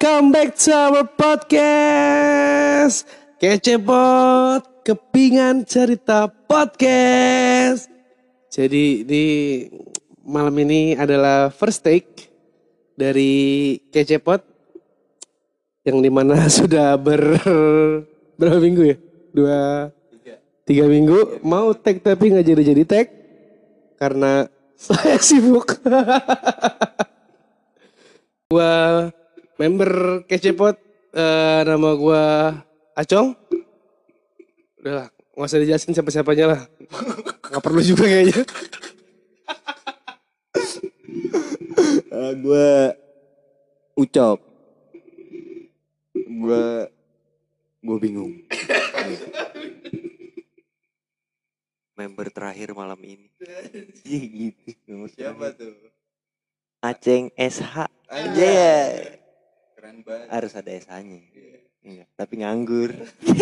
welcome back to our podcast. Kecepot, kepingan cerita podcast. Jadi di malam ini adalah first take dari Kecepot yang di mana sudah ber berapa minggu ya? Dua tiga minggu mau tag tapi nggak jadi jadi tag karena saya sibuk. gua member Kecepot eh, nama gua Acong. Udah lah, nggak usah dijelasin siapa-siapanya lah. Nggak perlu juga kayaknya. Eh, gue ucap gue gue bingung member terakhir malam ini. Iya gitu. siapa tuh Aceng SH. Anjay. Iya. Keren banget Harus ada SH-nya. Iya, tapi nganggur.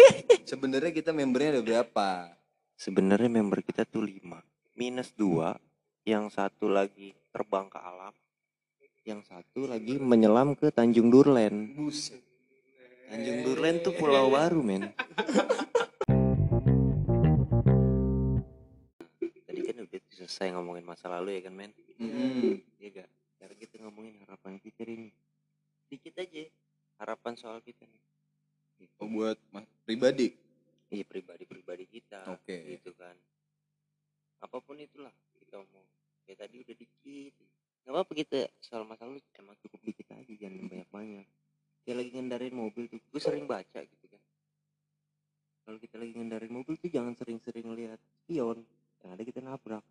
sebenarnya kita membernya ada berapa Sebenarnya member kita tuh 5. Minus 2, yang satu lagi terbang ke alam, yang satu lagi menyelam ke Tanjung Durlen. buset Tanjung Durlen tuh pulau baru, men. Tadi kan udah selesai ngomongin masa lalu ya kan, men? Mm-mm. Iya gak? Sekarang kita ngomongin harapan kita ini. Dikit aja harapan soal kita nih. oh buat mas pribadi Iya pribadi-pribadi kita. Oke. Gitu kan. Apa pun itulah kita mau. Kayak tadi udah dikit. Gak apa-apa kita soal masa lalu emang cukup dikit aja jangan banyak-banyak. Kayak lagi ngendarin mobil tuh. Gue sering baca gitu kan. Kalau kita lagi ngendarin mobil tuh jangan sering-sering lihat spion. Yang ada kita nabrak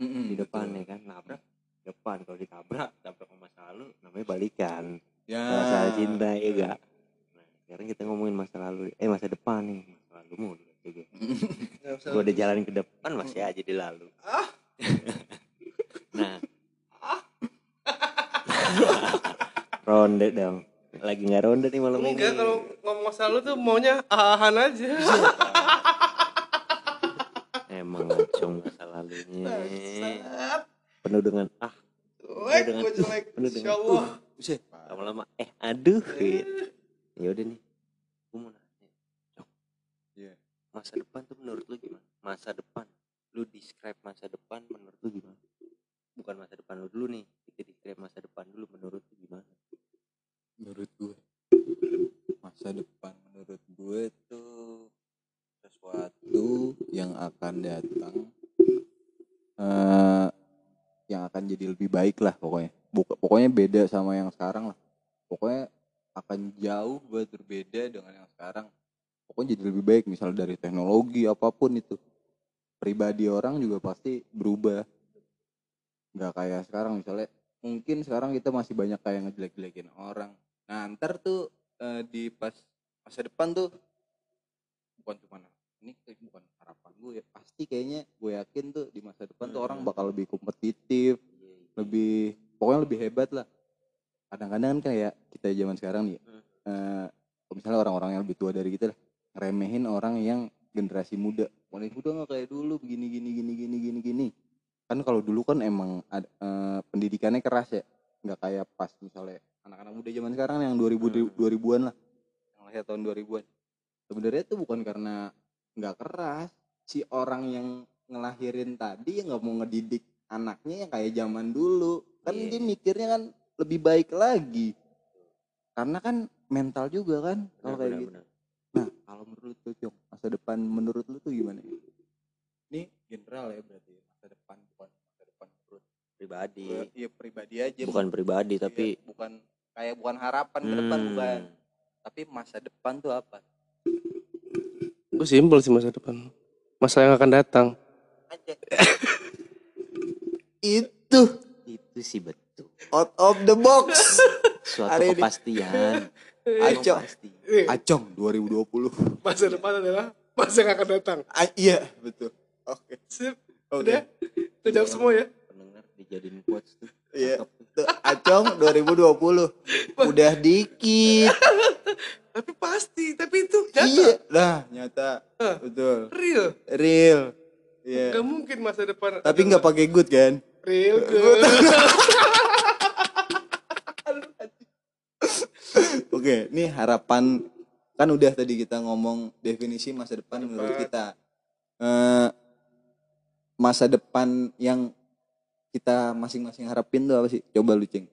Mm-mm, di depan betul. ya kan. Nabrak depan kalau ditabrak tabrak masa lalu namanya balikan ya. Masalah cinta ya gak? Nah sekarang kita ngomongin masa lalu eh masa depan nih masa lalu mau juga gue udah jalan ke depan masih aja di lalu. Nah. Ronde dong. Lagi nggak ronde nih malam ini. Enggak kalau ngomong masa lalu tuh maunya ahan aja. emang ngacung masa lalunya. Penuh dengan ah Jelek, dengan- gue jelek. penuh dengan Insya Allah. buset lama-lama eh aduh gitu. ya udah nih gue mau nanya Cok. Iya. masa depan tuh menurut lu gimana masa depan lu describe masa depan menurut lu gimana bukan masa depan lu dulu nih kita describe masa depan dulu menurut lu gimana menurut gue masa depan menurut gue tuh sesuatu yang akan datang eh yang akan jadi lebih baik lah pokoknya Buka, pokoknya beda sama yang sekarang lah. Pokoknya akan jauh buat berbeda dengan yang sekarang. Pokoknya jadi lebih baik misal dari teknologi apa pun itu. Pribadi orang juga pasti berubah. Nggak kayak sekarang misalnya mungkin sekarang kita masih banyak kayak ngejelek-jelekin orang. Nah ntar tuh eh, di pas masa depan tuh bukan cuma ini bukan harapan gue ya pasti kayaknya gue yakin tuh di masa depan tuh orang bakal lebih kompetitif lebih pokoknya lebih hebat lah. Kadang-kadang kan kayak kita zaman sekarang nih Hmm. kalau misalnya orang-orang yang lebih tua dari kita lah ngeremehin orang yang generasi muda. Orang muda nggak kayak dulu begini gini gini gini gini gini. Kan kalau dulu kan emang ad- eh, pendidikannya keras ya. Nggak kayak pas misalnya anak-anak muda zaman sekarang yang 2000 Hmm. 2000-an lah. Yang lahir tahun 2000-an sebenarnya itu bukan karena nggak keras. Si orang yang ngelahirin tadi nggak mau ngedidik anaknya yang kayak zaman dulu kan Iya. dia mikirnya kan lebih baik lagi. Karena kan mental juga kan kalau kayak gitu. benar. Nah kalau menurut lu Cong masa depan menurut lu tuh gimana? Ini general ya berarti masa depan bukan masa depan menurut pribadi. iya pribadi aja. Bukan pribadi Iya, tapi bukan kayak bukan harapan ke depan Hmm, bukan. Tapi masa depan tuh apa? Gue simpel sih masa depan. Masa yang akan datang. aja itu itu sih betul out of the box suatu Hari kepastian Acong. pasti acong 2020 Masa depan adalah masa yang akan datang. Ah, iya betul oke Sip. oke Udah. Udah jawab semua ya. pendengar dijadiin quotes tuh Iya. Acong 2020 udah dikit Tapi pasti. Tapi itu nyata. iya lah nyata Hah. betul Real. real iya Gak mungkin masa depan. tapi nggak pakai good kan Real good. Oke, ini harapan kan udah tadi kita ngomong definisi masa depan menurut kita. Eh, masa depan yang kita masing-masing harapin tuh apa sih? Coba lu ceng.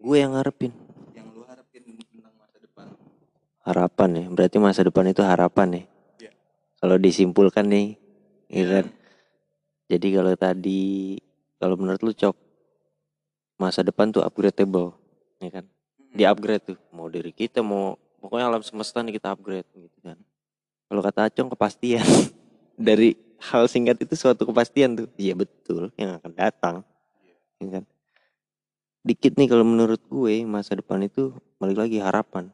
gue yang ngarepin Yang lu harapin tentang masa depan. harapan ya berarti masa depan itu harapan ya Iya. kalau disimpulkan nih ya kan jadi kalau tadi kalau menurut lu cok masa depan tuh upgradable ya kan? Di upgrade tuh mau dari kita mau pokoknya alam semesta nih kita upgrade gitu kan? Kalau kata Acong kepastian. Dari hal singkat itu suatu kepastian tuh. Iya betul yang akan datang ya kan? Dikit nih kalau menurut gue masa depan itu balik lagi harapan.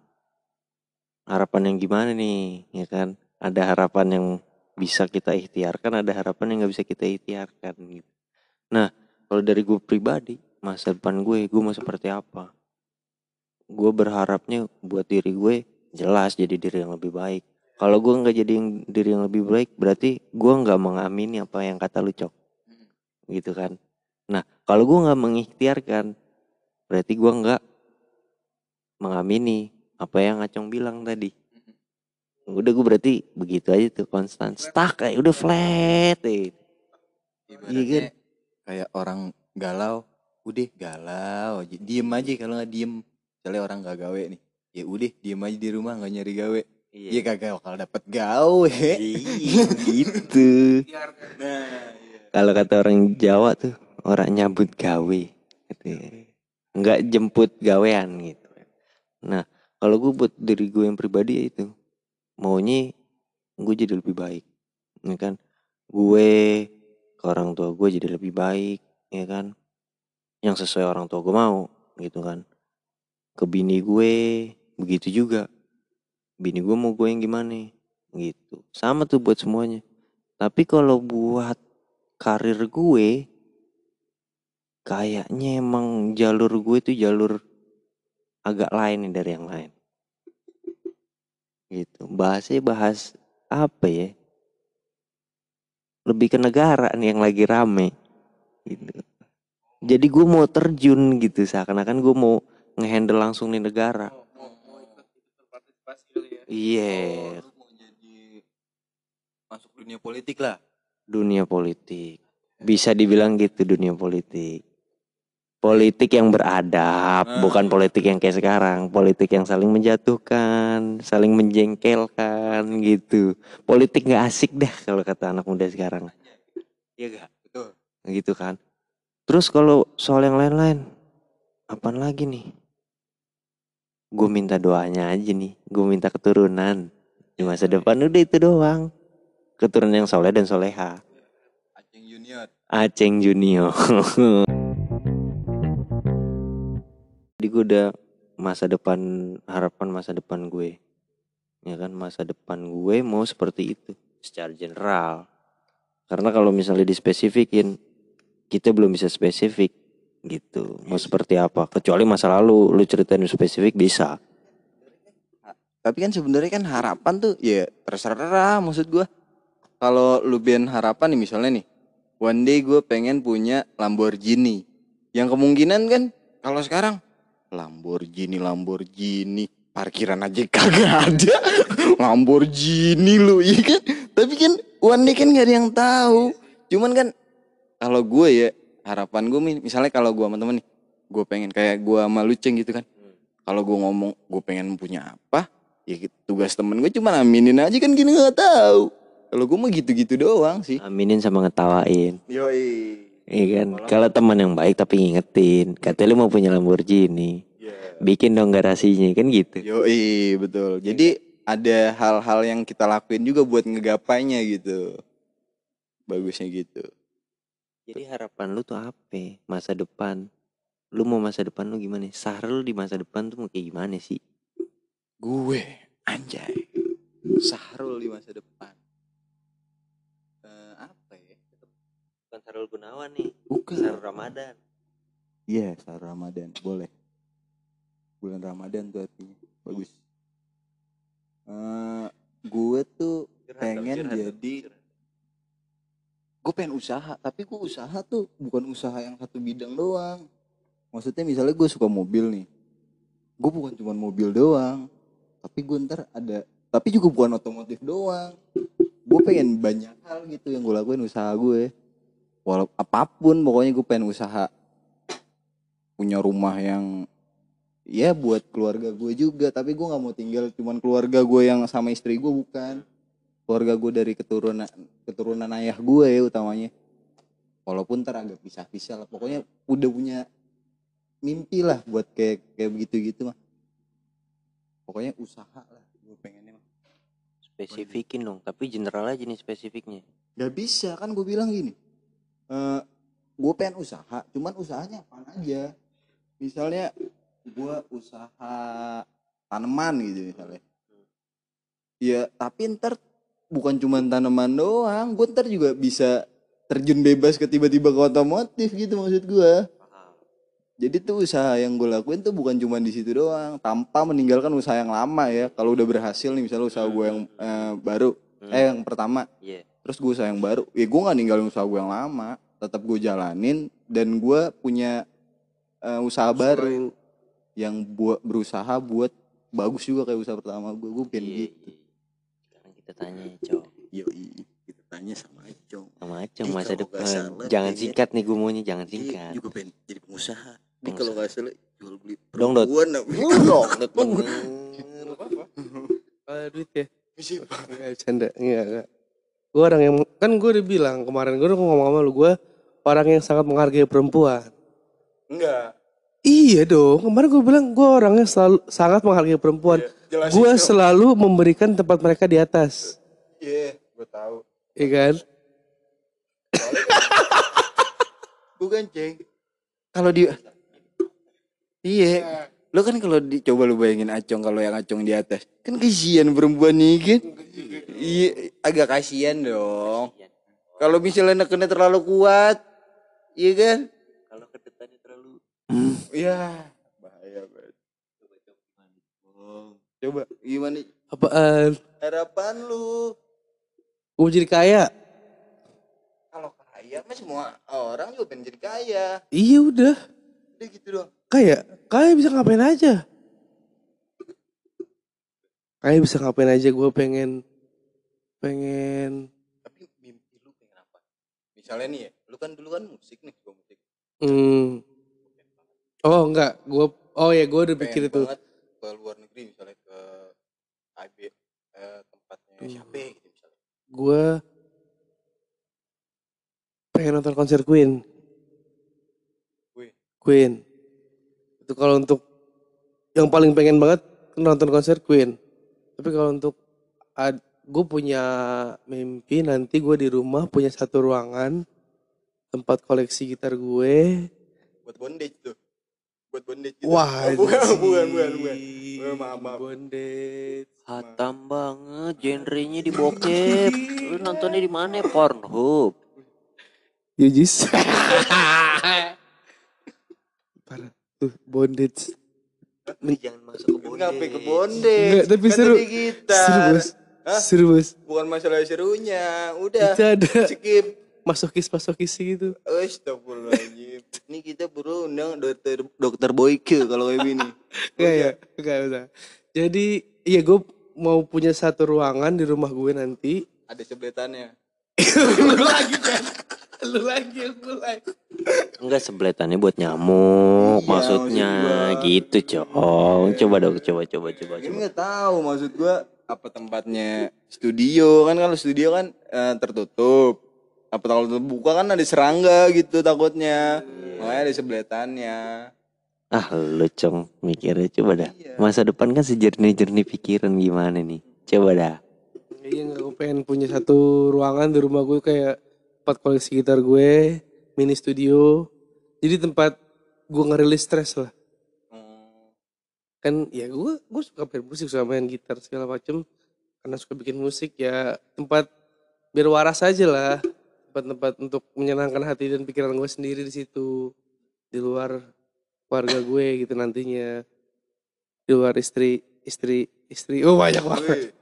Harapan yang gimana nih ya kan? Ada harapan yang bisa kita ikhtiarkan ada harapan yang nggak bisa kita ikhtiarkan gitu. Nah kalau dari gue pribadi masa depan gue gue mau seperti apa? Gue berharapnya buat diri gue jelas jadi diri yang lebih baik. Kalau gue nggak jadi yang, diri yang lebih baik berarti gue nggak mengamini apa yang kata lu cok. Gitu kan? Nah kalau gue nggak mengikhtiarkan berarti gue nggak mengamini apa yang Acong bilang tadi udah gue berarti begitu aja tuh konstan stuck kayak udah flat eh. Iya kan? kayak orang galau, udah galau. Diem aja kalau nggak diem. Misalnya orang nggak gawe nih, ya udah diem aja di rumah nggak nyari gawe. Iya kagak bakal dapet gawe. Iya, gitu Nah, iya. kalau kata orang Jawa tuh orang nyambut gawe gitu ya. nggak jemput gawean gitu nah kalau gue buat diri gue yang pribadi ya itu maunya gue jadi lebih baik ya kan? Gue ke orang tua gue jadi lebih baik ya kan? Yang sesuai orang tua gue mau gitu kan? Ke bini gue begitu juga. Bini gue mau gue yang gimana gitu. Sama tuh buat semuanya. Tapi kalau buat karir gue kayaknya emang jalur gue tuh jalur agak lain dari yang lain gitu. Bahasnya bahas apa ya? Lebih ke negara nih yang lagi rame. Gitu. Jadi gue mau terjun gitu seakan-akan gue mau ngehandle langsung nih negara. Iya. Oh, lu mau jadi masuk dunia politik lah. dunia politik. Bisa dibilang gitu dunia politik politik yang beradab Ah. bukan politik yang kayak sekarang. Politik yang saling menjatuhkan saling menjengkelkan gitu. Politik nggak asik dah kalau kata anak muda sekarang. Iya gak Betul. gitu kan. Terus kalau soal yang lain-lain apaan lagi nih? Gue minta doanya aja nih. Gue minta keturunan. Di masa depan udah itu doang. Keturunan yang soleh dan soleha. Aceng Junior. Aceng Junior. Jadi gue udah masa depan harapan masa depan gue, ya kan masa depan gue mau seperti itu secara general. Karena kalau misalnya dispesifikin, kita belum bisa spesifik gitu. Mau seperti apa? Kecuali masa lalu lu ceritain spesifik bisa. Tapi kan sebenarnya kan harapan tuh ya terserah maksud gua. Kalau lu bikin harapan nih misalnya nih, one day gue pengen punya Lamborghini. Yang kemungkinan kan kalau sekarang Lamborghini Lamborghini. Parkiran aja kagak ada. Lamborghini lu iya kan? Tapi kan one day kan gak ada yang tahu. Cuman kan kalau gue ya harapan gue misalnya kalau gue sama temen nih gue pengen kayak gue sama Luceng gitu kan. Kalau gue ngomong gue pengen punya apa ya tugas temen gue cuma aminin aja kan gini nggak tahu. Kalau gue mah gitu-gitu doang sih. Aminin sama ngetawain. yoi Iya kan? Kalau teman yang baik tapi ngingetin, katanya lu mau punya Lamborghini. Bikin dong garasinya kan gitu. Yoi, betul. Jadi ada hal-hal yang kita lakuin juga buat ngegapainya gitu. Bagusnya gitu. Jadi harapan lu tuh apa? Masa depan. Lu mau masa depan lu gimana? Sahrul di masa depan tuh mau kayak gimana sih? Gue, anjay. Sahrul di masa depan. Bukan Sahrul Gunawan nih, Bukan. Sahrul Ramadan. Iya, Sahrul Ramadan. Boleh. Bulan Ramadan tuh artinya. Bagus. Eh, gue tuh pengen jadi gue pengen usaha tapi gue usaha tuh bukan usaha yang satu bidang doang maksudnya misalnya gue suka mobil nih gue bukan cuma mobil doang tapi gue ntar ada tapi juga bukan otomotif doang gue pengen banyak hal gitu yang gue lakuin usaha gue walau apa pun pokoknya gue pengen usaha punya rumah yang ya buat keluarga gue juga. Tapi gue nggak mau tinggal cuman keluarga gue yang sama istri gue bukan. Keluarga gue dari keturunan keturunan ayah gue ya utamanya. Walaupun ntar agak pisah-pisah lah. Pokoknya udah punya mimpi lah buat kayak kayak begitu gitu mah. Pokoknya usaha lah gue pengennya mah. Spesifikin dong tapi general aja nih spesifiknya. Gak bisa. Kan gue bilang gini eh gue pengen usaha cuman usahanya apa aja? Misalnya gue usaha tanaman gitu misalnya. Ya tapi ntar bukan cuma tanaman doang gue ntar juga bisa terjun bebas ke tiba-tiba ke otomotif gitu maksud gue jadi tuh usaha yang gue lakuin tuh bukan cuma di situ doang tanpa meninggalkan usaha yang lama ya. Kalau udah berhasil nih misalnya usaha gue yang eh, baru Hmm. eh yang pertama. Iya terus gue usaha yang baru ya gue nggak ninggalin usaha gue yang lama tetap gue jalanin dan gue punya eh, usaha baru yang buat berusaha buat bagus juga kayak usaha pertama gue gue pengen Iya, gitu iya. sekarang kita tanya cok yoi kita tanya sama Acong sama Acong masa depan salah jangan kayaknya- singkat nih gue maunya jangan Iya, singkat juga pengen jadi pengusaha ini kalau nggak salah jual beli Dong, Dot. apa? dong bener Kalau duit ya. Enggak bercanda. Enggak, enggak. Gue orang yang kan gue udah bilang kemarin gue udah ngomong sama lu gue orang yang sangat menghargai perempuan. enggak Iya dong. Kemarin gue bilang gue orangnya selalu sangat menghargai perempuan. jelasin Gue selalu memberikan tempat mereka di atas. iya gue tahu Iya kan? bukan ceng kalau dia iya lo kan kalau dicoba lu bayangin acong kalau yang acong di atas kan kasihan perempuan nih kan? Iya agak kasihan dong. Kalau misalnya nekennya terlalu kuat iya kan? Kalau ke depannya terlalu iya. Bahaya banget coba gimana Apaan? harapan lu. Gue jadi kaya. kalau kaya mah semua orang juga pengen jadi kaya. Iya udah. udah gitu doang Kaya. Kaya bisa ngapain aja. Kaya bisa ngapain aja. Gue pengen. Pengen. tapi mimpi lu pengen apa misalnya nih ya lu kan dulu kan musik nih gua musik Hmm. Oh enggak. Gue. Oh ya gue udah pikir itu. ke luar negeri misalnya ke IB eh, tempatnya Hmm. siapa gitu misalnya Gue. Pengen nonton konser Queen. Queen. Queen. Itu kalau untuk yang paling pengen banget nonton konser Queen. Tapi kalau untuk gue punya mimpi nanti gue di rumah punya satu ruangan tempat koleksi gitar gue. buat bondage tuh buat bondage gitu Wah, Oh, bukan, bukan bukan bukan Eh, maaf, maaf. Bondage. hatam banget genrenya di bokep lu nontonnya di mana Pornhub Yujis. Tuh, bondage. Lu jangan masuk ke Kenapa ke bondage bondage Enggak, tapi Kan seru. gitar Seru, Bos. Hah? Seru, Bos. bukan masalah serunya udah Itu ada skip masokis-masokis gitu. Astagfirullahaladzim Ini kita perlu undang dokter dokter Boyke kalau kayak gini Enggak ya, enggak usah. Jadi, iya gue mau punya satu ruangan di rumah gue nanti. Ada sebletannya Lu lagi kan? Lu lagi yang mulai. Enggak sebletannya buat nyamuk Iya, maksudnya maksud gua. gitu cong coba dong coba coba coba Ini coba nggak tahu maksud gua apa tempatnya studio kan kalau studio kan eh, tertutup. Apa kalau terbuka kan ada serangga gitu takutnya. Makanya ada sebletannya. ah lu cong mikirnya coba dah Iya. masa depan kan sejernih-jernih pikiran gimana nih coba dah Iya nggak gue pengen punya satu ruangan di rumah gue kayak tempat koleksi gitar gue, mini studio. Jadi tempat gue ngerilis stres lah. Hmm, Kan ya gue gue suka main musik, suka main gitar segala macem. Karena suka bikin musik ya tempat biar waras aja lah. Tempat-tempat untuk menyenangkan hati dan pikiran gue sendiri di situ. Di luar keluarga gue gitu nantinya. Di luar istri, istri, istri. Oh banyak banget.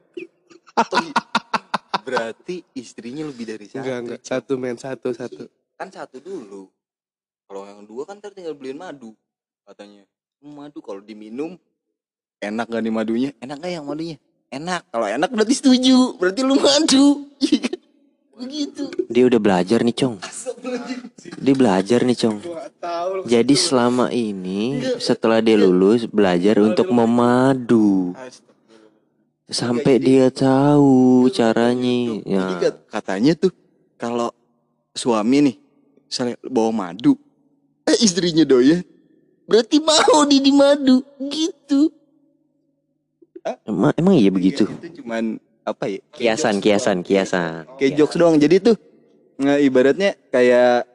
Berarti istrinya lebih dari satu. Enggak, enggak. Satu men, satu, satu. Kan satu dulu. Kalau yang dua kan tinggal beliin madu katanya. Hmm, Madu kalau diminum enak gak nih madunya enak gak yang madunya enak kalau enak berarti setuju berarti lu madu Iya kan? begitu Dia udah belajar nih, Cong. Dia belajar nih, Cong. Jadi selama ini setelah dia lulus belajar untuk memadu. Sampai dia tahu caranya. Ya. kat- katanya tuh kalau suami nih misalnya bawa madu, eh istrinya doyan, berarti mau di di madu gitu. Emang, emang iya begitu. Itu cuman apa ya? Kiasan, kiasan, kiasan. Kayak jokes doang. Jadi tuh nggak ibaratnya kayak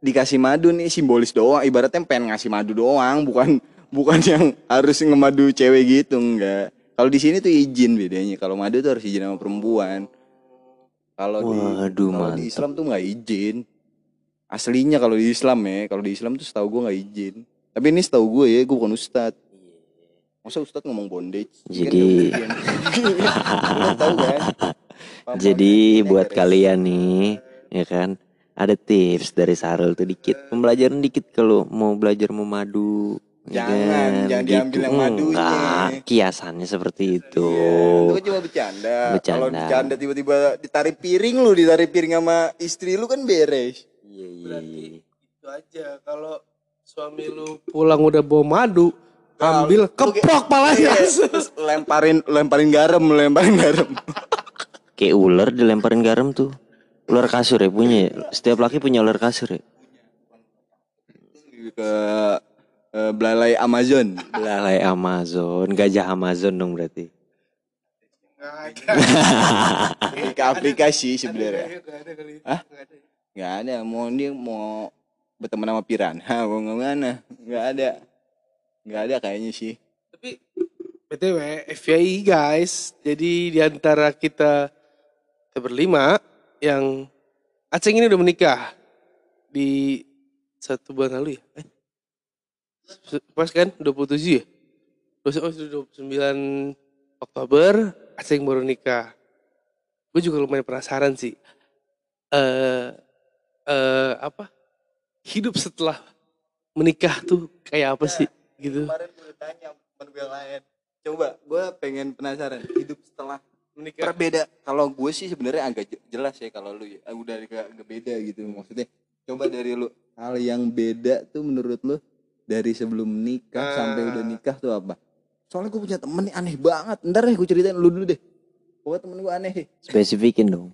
dikasih madu nih simbolis doang. Ibaratnya pengen ngasih madu doang, bukan bukan yang harus ngemadu cewek gitu enggak. Kalau di sini tuh izin bedanya. Kalau madu tuh harus izin sama perempuan. Kalau di kalau di. Islam tuh nggak izin. Aslinya kalau di Islam ya, kalau di Islam tuh setahu gue nggak izin. Tapi ini setahu gue ya, gue bukan ustad. Masa ustad ngomong bondage? Jadi- Kan tahu kan? Paham Jadi buat kalian nih, ya kan, ada tips dari Sarul tuh dikit, pembelajaran dikit kalau mau belajar memadu. ya Jangan, kan? jangan diambil yang madunya. Enggak, kiasannya seperti itu. Iya, itu cuma bercanda. Bercanda. Kalau bercanda tiba-tiba ditarik piring lu, ditarik piring sama istri lu kan beres. Iya, iya. Berarti itu aja kalau suami lu pulang udah bawa madu, ambil keprok palanya. Iya, terus lemparin lemparin garam, lemparin garam. Kayak ular dilemparin garam tuh. Ular kasur ya punya ya. Setiap laki punya ular kasur ya. ke eh, belalai Amazon. Belalai Amazon, gajah Amazon dong berarti. ke aplikasi sebenarnya. Hah? Nggak ada. Mau dia mau berteman sama piranha, mau ke mana? Nggak ada. Nggak ada kayaknya sih. Tapi BTW FYI guys, jadi di antara kita kita berlima yang Aceng ini udah menikah di satu bulan lalu ya? Eh? Pas kan 27 ya? Oh, 29 Oktober Aceng baru nikah. Gue juga lumayan penasaran sih. Eh eh apa? Hidup setelah menikah tuh kayak apa sih gitu? Kemarin gue tanya temen gue yang lain. Coba, gue pengen penasaran hidup setelah Menikah. berbeda. Kalau gue sih sebenarnya agak je- jelas ya kalau lu ya. Ah, Udah agak, agak beda gitu maksudnya. Coba dari lu hal yang beda tuh menurut lu dari sebelum nikah Ah. sampai udah nikah tuh apa? Soalnya gue punya temen nih aneh banget. Ntar deh gue ceritain lu dulu deh. Pokoknya temen gue aneh deh. Spesifikin dong.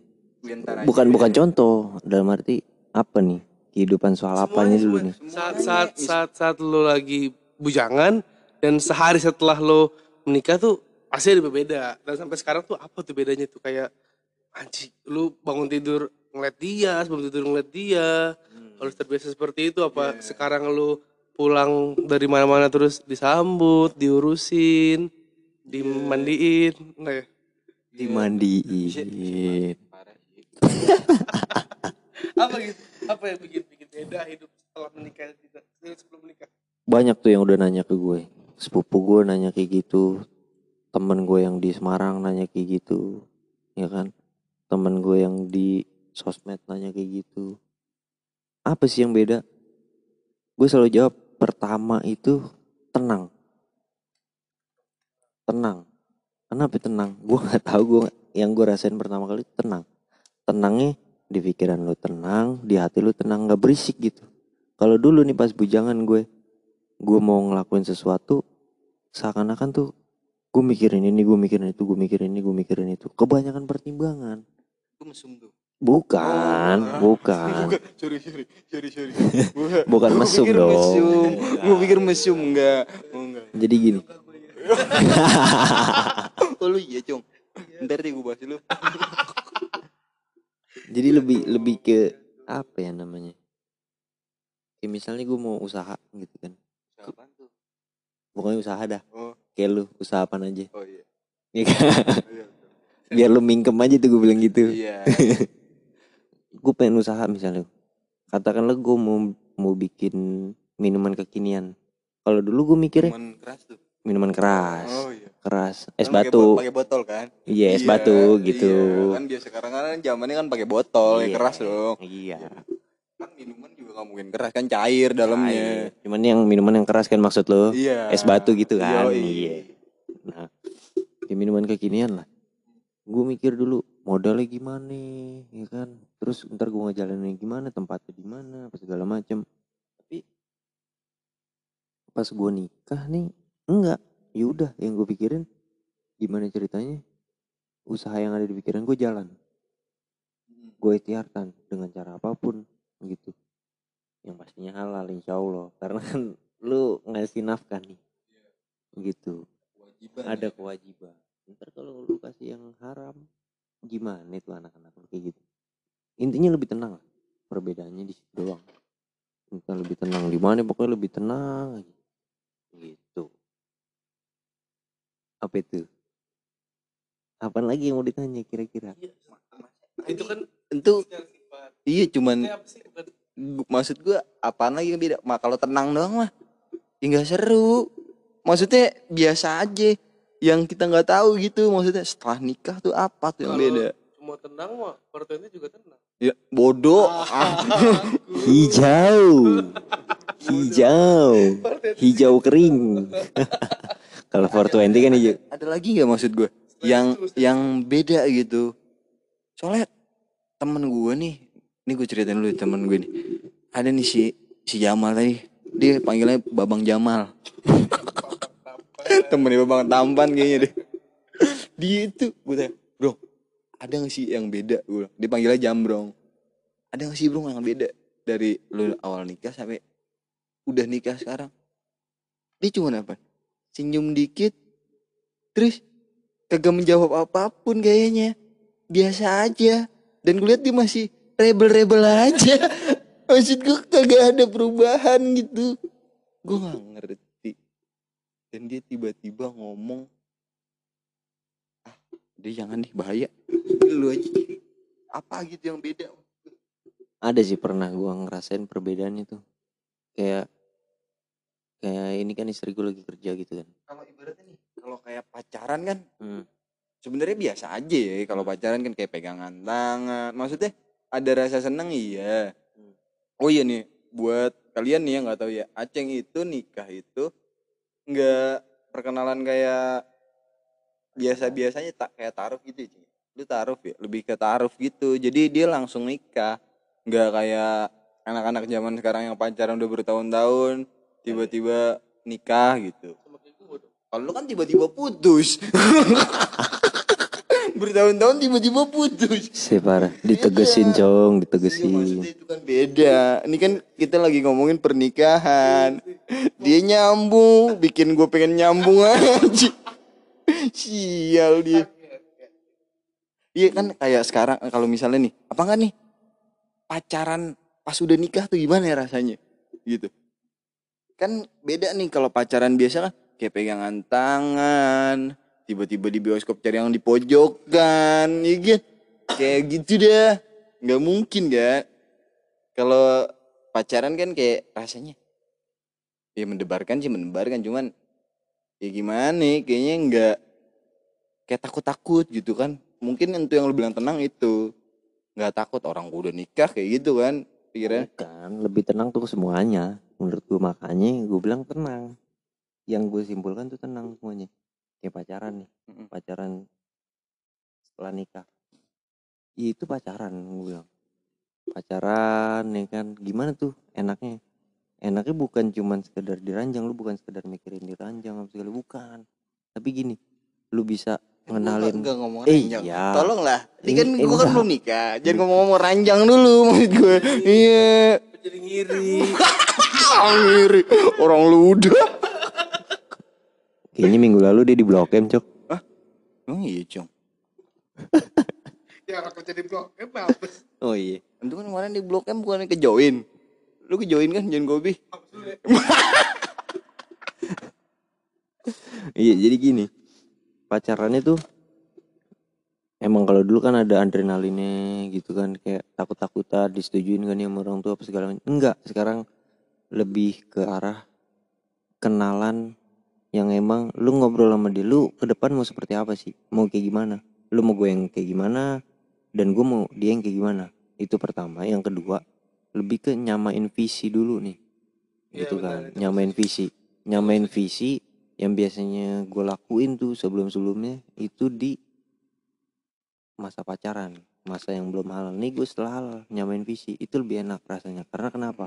Bukan bukan contoh dalam arti apa nih kehidupan soal apanya Semuanya, dulu semuanya. nih Saat saat saat saat lo lagi bujangan dan sehari setelah lo menikah tuh pasti ada berbeda. Dan sampai sekarang tuh apa tuh bedanya tuh kayak anjing lu bangun tidur ngeliat dia, sebelum tidur ngeliat dia. Harus terbiasa seperti itu apa sekarang lu pulang dari mana-mana terus disambut, diurusin, dimandiin, nah ya. dimandiin Parah sih. Apa gitu? Apa yang bikin bikin beda hidup setelah menikah tidak sebelum menikah? banyak tuh yang udah nanya ke gue. Sepupu gue nanya kayak gitu. Temen gue yang di Semarang nanya kayak gitu. Ya kan? Temen gue yang di sosmed nanya kayak gitu. Apa sih yang beda? Gue selalu jawab pertama itu tenang. Tenang. Kenapa tenang? Gue nggak tahu gue yang gue rasain pertama kali tenang. Tenangnya di pikiran lu tenang di hati lu tenang nggak berisik gitu kalau dulu nih pas bujangan gue gue mau ngelakuin sesuatu seakan-akan tuh gue mikirin ini gue mikirin itu gue mikirin ini gue mikirin itu kebanyakan pertimbangan Gue mesum tuh. bukan Oh. bukan sorry sorry sorry sorry. Gua- Bukan gua mesum dong. Mesum. Gue pikir mesum enggak. Oh, enggak. jadi gini Oh lu iya cong. Ntar deh gue bahas dulu. Jadi lebih lebih ke apa ya namanya kayak misalnya gue mau usaha gitu kan Apaan tuh? pokoknya usaha dah Oh, kayak lu usaha apa aja oh iya. Iya kan? Iya. biar lu mingkem aja tuh gue bilang gitu Iya. gue pengen usaha misalnya katakanlah gue mau mau bikin minuman kekinian kalau dulu gue mikirnya Cuman keras tuh. minuman keras Oh iya. Keras es Kan pakai batu Pakai botol kan? iya es Iya, batu gitu Iya. Kan biasa sekarang kan zamannya kan pakai botol, ya Iya. keras dong. iya Kan minuman juga nggak mungkin keras kan cair dalamnya. Cair. cuman yang minuman yang keras kan maksud lo Iya. es batu gitu kan Yoi. iya kayak minuman kekinian lah gue mikir dulu modalnya gimana ya kan terus ntar gue ngejalanin gimana tempatnya di mana apa segala macem tapi pas gue nikah nih enggak yaudah yang gue pikirin gimana ceritanya? Usaha yang ada di pikiran gue jalan. Gue ikhtiarkan dengan cara apa pun gitu. Yang pastinya halal insya Allah. Karena kan lu ngasih nafkah nih. Gitu. Kewajiban ada ya. kewajiban. Ntar kalau lu kasih yang haram gimana itu anak-anak lu kayak gitu? Intinya lebih tenang lah. Perbedaannya di situ doang. Kita lebih tenang di mana pokoknya lebih tenang aja gitu apa itu? Apa lagi yang mau ditanya kira-kira? Itu kan itu iya cuman apa sih? Maksud gua apaan lagi yang beda mah kalau tenang doang mah. Ya seru. Maksudnya biasa aja. Yang kita nggak tahu gitu maksudnya setelah nikah tuh apa tuh yang beda? Cuma tenang mah, Portuennya juga tenang. ya bodoh. Ah. hijau. Hijau. Hijau kering kalau 420 kan hijau ada lagi nggak maksud gue yang yang beda gitu. Soalnya temen gue nih ini gue ceritain dulu temen gue nih. Ada nih si si Jamal tadi. Dia panggilnya Babang Jamal. Temennya Babang Tampan kayaknya deh dia itu gue tanya bro ada gak sih yang beda? Gue dia panggilnya Jambrong. Ada gak sih bro yang beda dari lu awal nikah sampai udah nikah sekarang? Dia cuma apa senyum dikit. Terus kagak menjawab apa pun kayaknya. Biasa aja. Dan gue lihat dia masih rebel-rebel aja. Maksud gue kagak ada perubahan gitu. Gue nggak ngerti. Dan dia tiba-tiba ngomong ah dia jangan nih bahaya. Lu aja. Apa gitu yang beda? Ada sih pernah gua ngerasain perbedaan itu kayak kayak ini kan istri gue lagi kerja gitu kan. Kalau ibaratnya nih kalau kayak pacaran kan hmm. sebenarnya biasa aja ya kalau pacaran kan kayak pegangan tangan maksudnya ada rasa seneng iya. Hmm. oh iya nih buat kalian nih yang nggak tahu ya Aceng itu nikah itu nggak perkenalan kayak biasa biasanya tak kayak taruh gitu ya lu taruh ya lebih ke taruh gitu. Jadi dia langsung nikah nggak kayak anak-anak zaman sekarang yang pacaran udah bertahun-tahun tiba-tiba nikah gitu kalau lu kan tiba-tiba putus. Bertahun-tahun tiba-tiba putus. sih parah ditegesin cong Iya, ditegesin maksudnya itu kan beda. Ini kan kita lagi ngomongin pernikahan. Dia nyambung, bikin gue pengen nyambung aja. Sial dia. Iya kan kayak sekarang kalau misalnya nih, apa enggak nih? Pacaran pas udah nikah tuh gimana ya rasanya? Gitu. Kan beda nih kalau pacaran biasa kan kayak pegangan tangan, tiba-tiba di bioskop cari yang di pojokan, ya kan? Kayak gitu dah. nggak mungkin gak? Kalau pacaran kan kayak rasanya ya mendebarkan sih mendebarkan cuman ya gimana nih kayaknya nggak kayak takut-takut gitu kan mungkin itu yang lu bilang tenang itu nggak takut orang udah nikah kayak gitu kan pikirnya kan lebih tenang tuh semuanya menurut gue makanya gue bilang tenang. Yang gue simpulkan tuh tenang semuanya. Kayak pacaran nih pacaran setelah nikah. Ya, itu pacaran gue bilang. Pacaran ya kan? Gimana tuh enaknya? Enaknya bukan cuman sekedar diranjang lu bukan sekedar mikirin diranjang apa segala bukan. Tapi gini lu bisa ngenalin Enggak ngomong Eh, ranjang. iya. Tolonglah. Ini Ini- kan eh, gua kan belum nikah. Jangan ngomong-ngomong ranjang dulu maksud gue. Iya. Jadi ngiri. Ngiri. Orang lu udah. kayaknya minggu lalu dia di blok M cok Emang iya, Cong. ya orang kerja di blok M apa oh iya Itu kan kemarin di Blok M bukannya ke join. Lu ke join kan John Gobi? Iya jadi gini pacarannya tuh emang kalau dulu kan ada adrenalinnya gitu kan kayak takut-takutan disetujuin kan ya sama orang tua apa segala macam. Enggak sekarang lebih ke arah kenalan yang emang lu ngobrol sama dia lu ke depan mau seperti apa sih? Mau kayak gimana? Lu mau gue yang kayak gimana? Dan gue mau dia yang kayak gimana? Itu pertama. Yang kedua lebih ke nyamain visi dulu nih. Iya, gitu benar, kan. itu nyamain visi. Nyamain visi yang biasanya gue lakuin tuh sebelum sebelumnya itu di masa pacaran masa yang belum halal. Nih gue setelah halal nyamain visi itu lebih enak rasanya. Karena kenapa?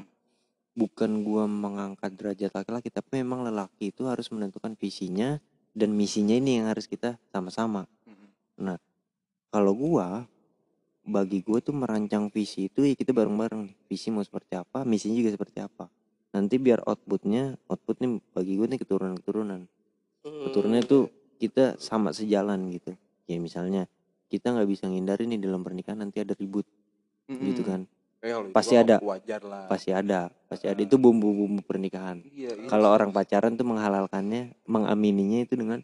Bukan gue mengangkat derajat laki-laki tapi memang lelaki itu harus menentukan visinya dan misinya ini yang harus kita sama-sama. Mm-mm. kalau gua bagi gua tuh merancang visi itu ya kita bareng-bareng visi mau seperti apa misinya juga seperti apa nanti biar outputnya outputnya bagi gue nih keturunan-keturunan. Keturunannya tuh kita sama sejalan gitu. Ya misalnya kita nggak bisa ngindari nih dalam pernikahan nanti ada ribut. Gitu Mm-mm. kan Eh, Pasti ada. wajar lah. Pasti ada. Pasti ada. Itu bumbu-bumbu pernikahan. Iya, iya. kalau orang pacaran tuh menghalalkannya mengamininya itu dengan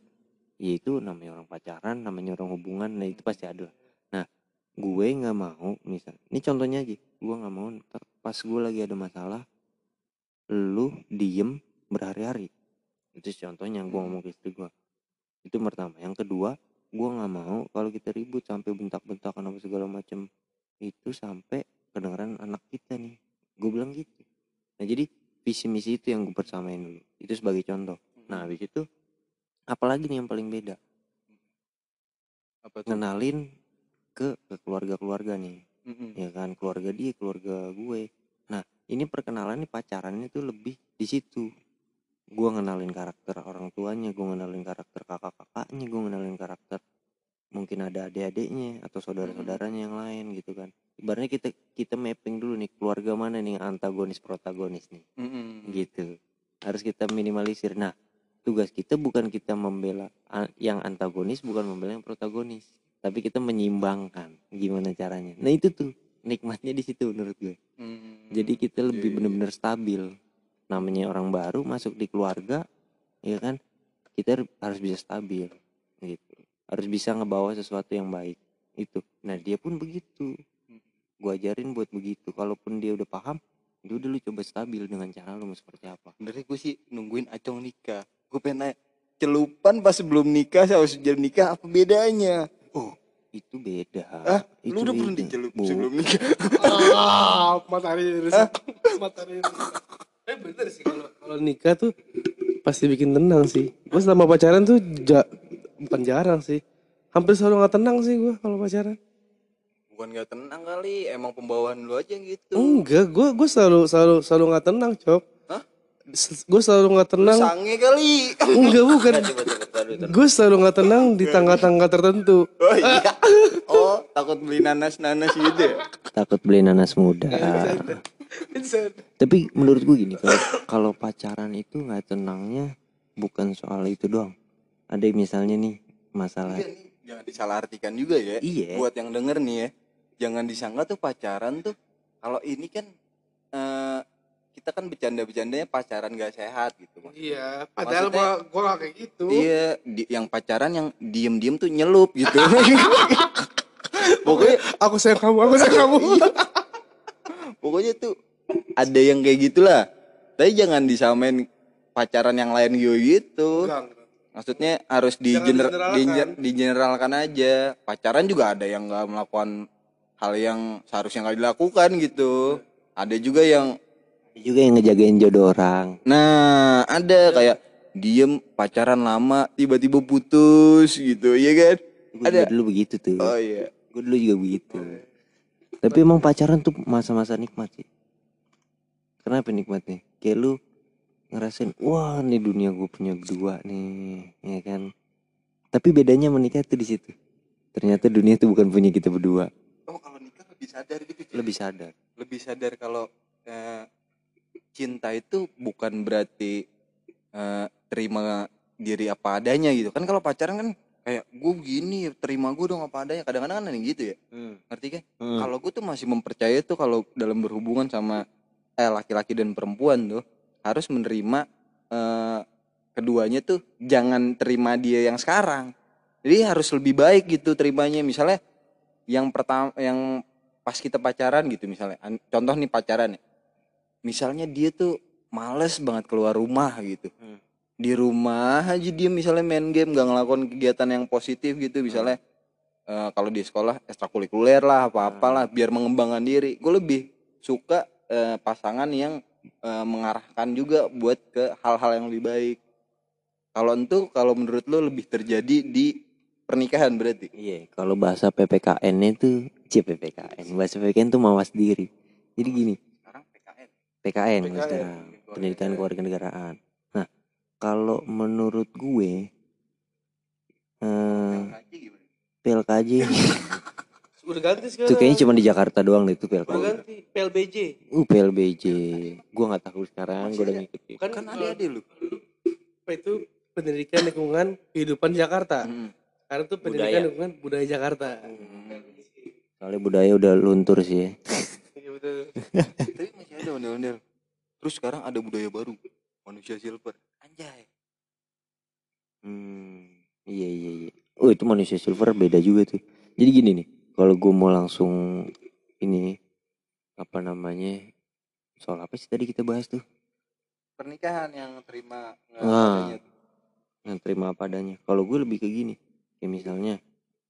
ya itu namanya orang pacaran namanya orang hubungan nah itu pasti ada. Nah gue nggak mau misal ini contohnya aja gue nggak mau ntar pas gue lagi ada masalah lu diem berhari-hari. Itu contohnya gue ngomong ke istri gue itu pertama. Yang kedua gue nggak mau kalau kita ribut sampai bentak-bentakan apa segala macam itu sampai kedengeran anak kita nih. Gue bilang gitu. Nah jadi visi misi itu yang gue persamain dulu. Itu sebagai contoh. Nah habis itu apalagi nih yang paling beda? Apa tuh? Ngenalin ke ke keluarga-keluarga nih. Mm-mm. ya kan keluarga dia keluarga gue ini perkenalan nih pacarannya tuh lebih di situ. Gue ngenalin karakter orang tuanya gue ngenalin karakter kakak-kakaknya gue ngenalin karakter mungkin ada adik-adiknya atau saudara-saudaranya yang lain gitu kan. Ibaratnya kita kita mapping dulu nih keluarga mana nih yang antagonis protagonis nih. Mm-mm. gitu. Harus kita minimalisir. Nah tugas kita bukan kita membela yang antagonis bukan membela yang protagonis. Tapi kita menyimbangkan gimana caranya. Nah itu tuh nikmatnya di situ menurut gue. Mm. jadi kita lebih iya, benar-benar stabil. Namanya orang baru masuk di keluarga ya kan? Kita har- harus bisa stabil gitu. Harus bisa ngebawa sesuatu yang baik itu nah dia pun begitu. Gua ajarin buat begitu. Kalaupun dia udah paham ya udah lu coba stabil dengan cara lu mau seperti apa. Sebenernya gue sih nungguin Acong nikah. Gue pengen nanya, celupan pas sebelum nikah sama sejak nikah apa bedanya? oh itu beda. Ah, itu lu udah dicelup Bu- sebelum nikah? ah matahari rusak matahari rusak eh bener sih kalau kalau nikah tuh pasti bikin tenang sih. Gue selama pacaran tuh ja- bukan jarang sih. Hampir selalu nggak tenang sih gue kalau pacaran. Bukan gak tenang kali, emang pembawaan lu aja yang gitu. enggak gue gue selalu selalu selalu nggak tenang cok. Hah? gue selalu nggak tenang. Sange kali. enggak bukan. Coba coba. Gue selalu nggak tenang di tangga-tangga tertentu Oh iya. Oh, takut beli nanas-nanas gitu ya? takut beli nanas muda tapi menurut gue gini kalau kalau pacaran itu nggak tenangnya bukan soal itu doang ada misalnya nih masalah Iya nih, jangan disalahartikan juga ya. Iya. Buat yang denger nih ya, jangan disangka tuh pacaran tuh kalau ini kan eh, kita kan bercanda-bercandanya pacaran gak sehat gitu mas. iya padahal mah gue gak kayak gitu Iya, di- yang pacaran yang diem-diem tuh nyelup gitu. pokoknya aku sayang kamu aku sayang kamu pokoknya tuh ada yang kayak gitulah. Tapi jangan disamain pacaran yang lain gitu. Maksudnya harus di gener- digeneralkan. di- digeneralkan aja. Pacaran juga ada yang nggak melakukan hal yang seharusnya nggak dilakukan gitu. Ada juga yang, juga yang ngejagain jodoh orang. Nah ada kayak diem pacaran lama tiba-tiba putus gitu, ya kan? gue Ada. dulu begitu tuh. Oh iya. gue dulu juga begitu. Tapi emang pacaran tuh masa-masa nikmat sih. Kenapa nikmatnya? Kayak lu ngerasain wah nih dunia gue punya berdua nih ya kan? Tapi bedanya menikah tuh di situ. Ternyata dunia tuh bukan punya kita berdua. Oh kalau nikah lebih sadar gitu. Lebih sadar. Lebih sadar kalau eh, cinta itu bukan berarti eh, terima diri apa adanya gitu. Kan kalau pacaran kan kayak gue gini terima gue dong apa adanya. Kadang-kadang kan gitu ya. Ngerti kan? Hmm. kalau gue tuh masih mempercayai tuh kalau dalam berhubungan sama eh laki-laki dan perempuan tuh harus menerima eh, keduanya tuh jangan terima dia yang sekarang. Jadi harus lebih baik gitu terimanya. Misalnya yang pertama yang pas kita pacaran gitu misalnya. Contoh nih pacaran ya misalnya dia tuh males banget keluar rumah gitu. Hmm. di rumah aja dia misalnya main game gak ngelakuin kegiatan yang positif gitu. Misalnya eh, kalau di sekolah ekstrakurikuler lah apa apalah biar mengembangkan diri. Gue lebih suka eh, pasangan yang eh, mengarahkan juga buat ke hal-hal yang lebih baik. Kalau itu kalau menurut lu lebih terjadi di pernikahan berarti? Iya, kalau bahasa PPKN itu PPKN. Bahasa PPKN tuh mawas diri. Jadi gini, PKN PKN, pendidikan negaraan. keluarga negaraan. Nah, kalau menurut gue eh PLKJ Udah ganti sekarang. itu kayaknya cuma di Jakarta doang deh itu Udah PLKJ. ganti PLBJ. Uh, PLBJ. Gua nggak tahu sekarang, Masih gua udah ada? ngikutin. Kan, kan ada adik lu apa itu pendidikan lingkungan kehidupan Jakarta. Hmm. Karena itu pendidikan Budaya. lingkungan budaya Jakarta. Soalnya budaya udah luntur sih ya. Tapi masih ada ondel-ondel terus sekarang ada budaya baru manusia silver anjay Hmm, iya iya iya. Oh itu manusia silver beda juga tuh. Jadi gini nih, kalau gue mau langsung ini apa namanya soal apa sih tadi kita bahas tuh? pernikahan yang terima Ah. adanya tuh. Yang terima apa adanya. Kalau gue lebih kayak gini, kayak misalnya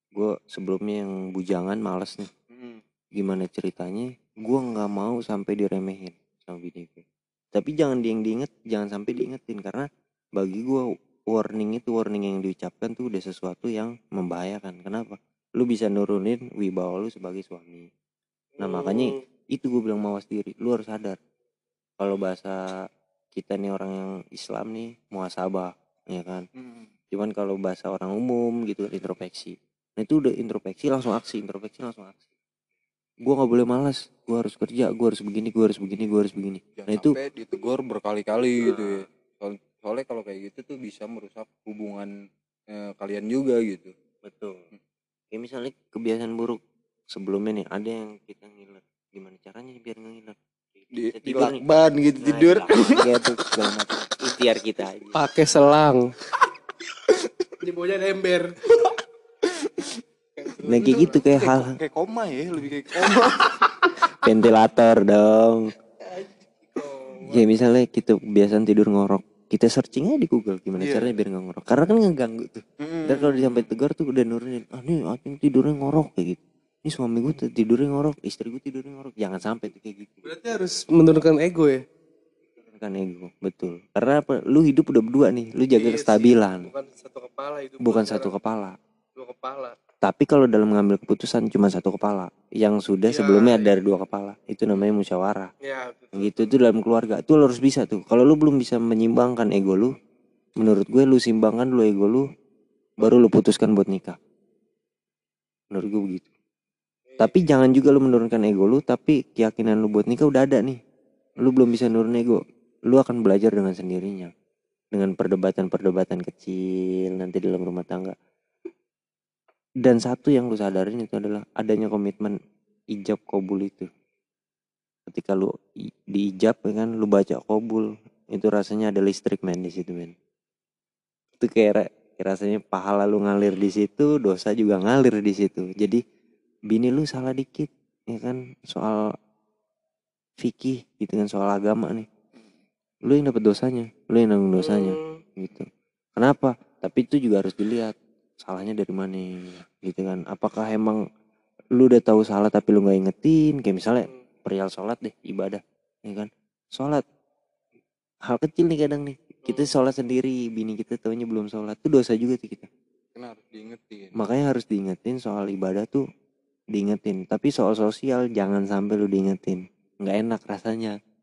gue sebelumnya yang bujangan males nih. Hmm. Gimana ceritanya? Gue nggak mau sampai diremehin sama bini gue. Tapi jangan di diinget, jangan sampai diingetin karena bagi gue warning itu warning yang diucapkan tuh udah sesuatu yang membahayakan. Kenapa? Lu bisa nurunin wibawa lu sebagai suami. Nah makanya itu gue bilang mawas diri. Lu harus sadar. Kalau bahasa kita nih orang yang Islam nih muasabah, ya kan. Hmm. Cuman kalau bahasa orang umum gitu introspeksi. Nah itu udah introspeksi langsung aksi, introspeksi langsung aksi. Gua nggak boleh malas, gua harus kerja, gua harus begini, gua harus begini, gua harus begini. Jangan Nah, itu- sampai ditegur berkali-kali gitu ya. Soal- soalnya kalau kayak gitu tuh bisa merusak hubungan eh, kalian juga gitu Betul. Kayak misalnya kebiasaan buruk sebelumnya nih ada yang kita ngiler. Gimana caranya biar ngiler? di, di lakban gitu Nah, tidur gitu segala macam. Ikhtiar kita aja. pakai selang. Di bawahnya ember. Nah kayak gitu kayak hal kayak koma ya lebih kayak koma ventilator dong. Ya misalnya kita kebiasaan tidur ngorok, kita searching aja di Google gimana Iya. caranya biar nggak ngorok. Karena kan ngeganggu tuh. Mm. Dan kalau disampai tegar tuh udah nurunin, ah nih Acing tidurnya ngorok kayak gitu. Ini suami gue tidurnya ngorok, istri gue tidurnya ngorok. Jangan sampai tuh kayak gitu. Berarti harus menurunkan ego ya. Kan ego, betul. Karena apa? Lu hidup udah berdua nih, lu jaga Iya sih. kestabilan. Bukan satu kepala itu. Bukan satu kepala. Dua kepala. Tapi kalau dalam mengambil keputusan cuma satu kepala, yang sudah Ya, sebelumnya iya. dari dua kepala, itu namanya musyawarah. Ya, betul. Gitu itu dalam keluarga, itu lo harus bisa tuh. Kalau lu belum bisa menyimbangkan ego lu, menurut gue lu simbangkan dulu ego lu, baru lu putuskan buat nikah. Menurut gue begitu. Tapi jangan juga lu menurunkan ego lu, tapi keyakinan lu buat nikah udah ada nih. Lu belum bisa nurun ego, lu akan belajar dengan sendirinya. Dengan perdebatan-perdebatan kecil nanti dalam rumah tangga. Dan satu yang lu sadarin itu adalah adanya komitmen ijab kobul itu. Ketika lu diijab ya kan, lu baca kobul, itu rasanya ada listrik men di situ men. Itu kayak rasanya pahala lu ngalir di situ, dosa juga ngalir di situ. Jadi bini lu salah dikit ya kan soal fikih gitu kan soal agama nih lu yang dapat dosanya lu yang nanggung dosanya Hmm. gitu kenapa tapi itu juga harus dilihat salahnya dari mana gitu kan. Apakah emang lu udah tahu salah tapi lu nggak ingetin? Kayak misalnya perihal sholat deh ibadah ya kan. Sholat hal kecil nih kadang nih. Kita sholat sendiri bini kita taunya belum sholat. Itu dosa juga tuh kita. Karena harus diingetin. Makanya harus diingetin soal ibadah tuh diingetin. Tapi soal sosial jangan sampai lu diingetin. Nggak enak rasanya